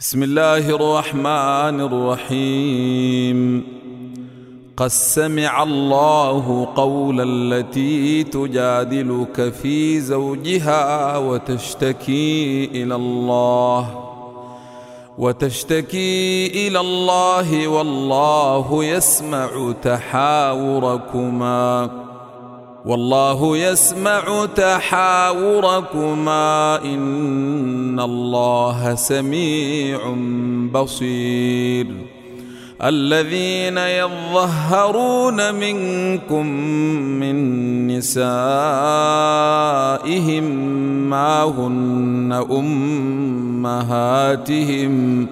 بسم الله الرحمن الرحيم. قد سمع الله قول التي تجادلك في زوجها وتشتكي إلى الله. وتشتكي إلى الله والله يسمع تحاوركما. والله يسمع تحاوركما. إن الله سميع بصير. الذين يظهرون منكم من نسائهم ما هن أمهاتهم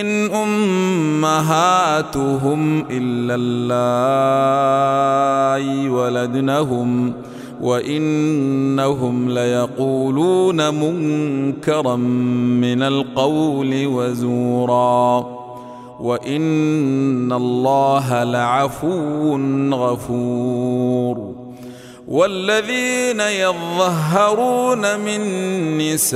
إن أمهاتهم إلا اللائي ولدنهم وإنهم ليقولون منكرا من القول وزورا وإن الله لعفو غفور والذين يظهرون من نسائهم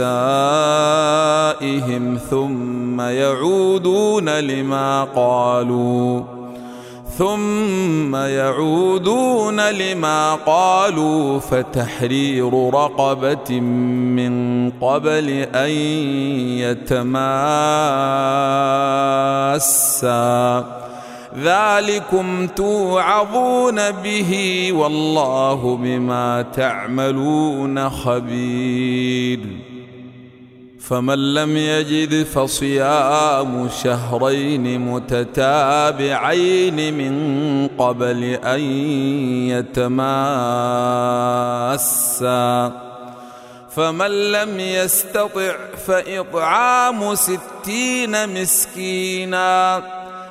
ثم يعودون لما قالوا ثم يعودون لما قالوا فتحرير رقبة من قبل أن يتماسا. ذلكم توعظون به والله بما تعملون خبير. فمن لم يجد فصيام شهرين متتابعين من قبل أن يتماسا. فمن لم يستطع فإطعام ستين مسكينا.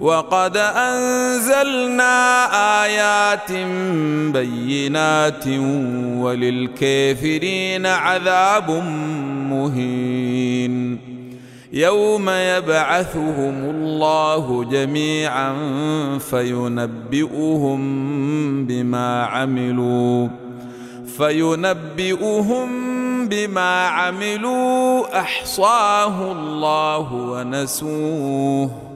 وقد أنزلنا آيات بينات وللكافرين عذاب مهين. يوم يبعثهم الله جميعا فينبئهم بما عملوا فينبئهم بما عملوا أحصاه الله ونسوه.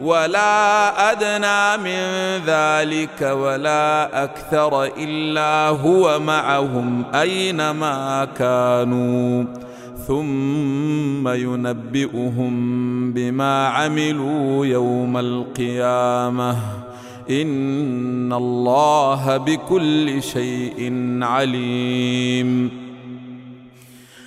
ولا أدنى من ذلك ولا أكثر إلا هو معهم أينما كانوا. ثم ينبئهم بما عملوا يوم القيامة. إن الله بكل شيء عليم.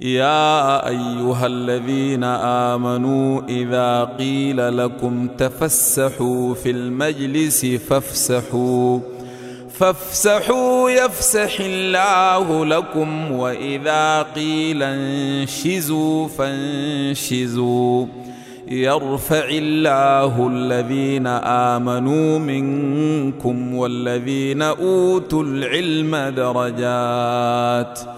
يا أيها الذين آمنوا إذا قيل لكم تفسحوا في المجلس فافسحوا فافسحوا يفسح الله لكم وإذا قيل انشزوا فانشزوا. يرفع الله الذين آمنوا منكم والذين أوتوا العلم درجات.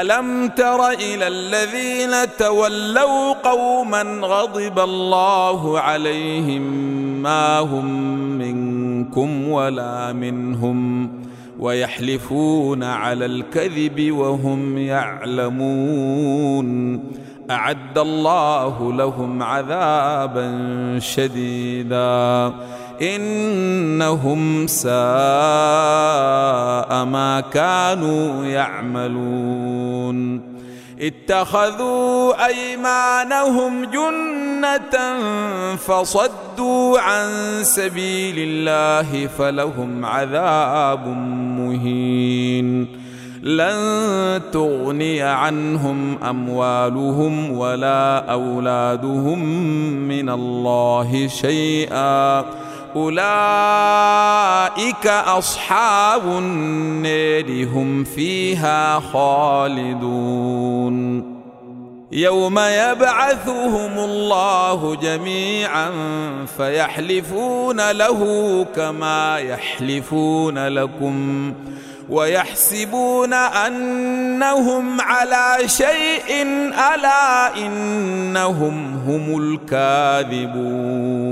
ألم تر إلى الذين تولوا قوما غضب الله عليهم ما هم منكم ولا منهم ويحلفون على الكذب وهم يعلمون أعد الله لهم عذابا شديدا إنهم ساء ما كانوا يعملون. اتخذوا أيمانهم جنة فصدوا عن سبيل الله فلهم عذاب مهين. لن تغني عنهم أموالهم ولا أولادهم من الله شيئا. أولئك أصحاب النار هم فيها خالدون. يوم يبعثهم الله جميعا فيحلفون له كما يحلفون لكم ويحسبون أنهم على شيء ألا إنهم هم الكاذبون.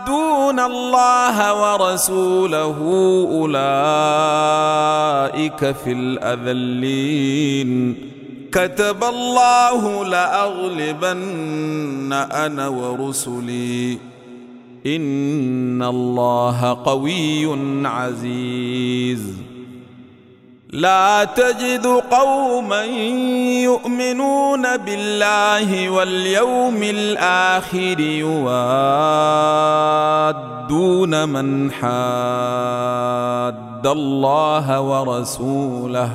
يحادون الله ورسوله أولئك في الأذلين. كتب الله لأغلبن أنا ورسلي. إن الله قوي عزيز. لا تجد قوما يؤمنون بالله واليوم الآخر يوادون من حاد الله ورسوله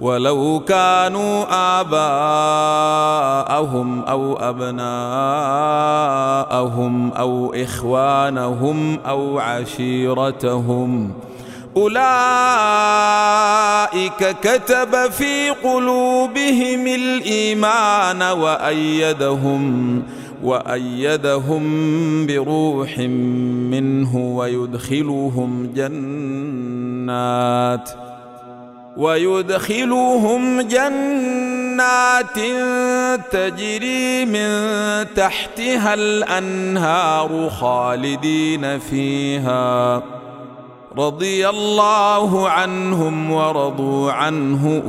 ولو كانوا آباءهم أو أبناءهم أو إخوانهم أو عشيرتهم ۖ أولئك كتب في قلوبهم الإيمان وايدهم وأيدهم بروح منه ويدخلهم جنات ويدخلهم جنات تجري من تحتها الأنهار خالدين فيها رضي الله عنهم ورضوا عنه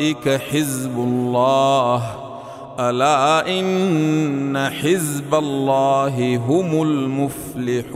أولئك حزب الله. ألا إن حزب الله هم المفلحون.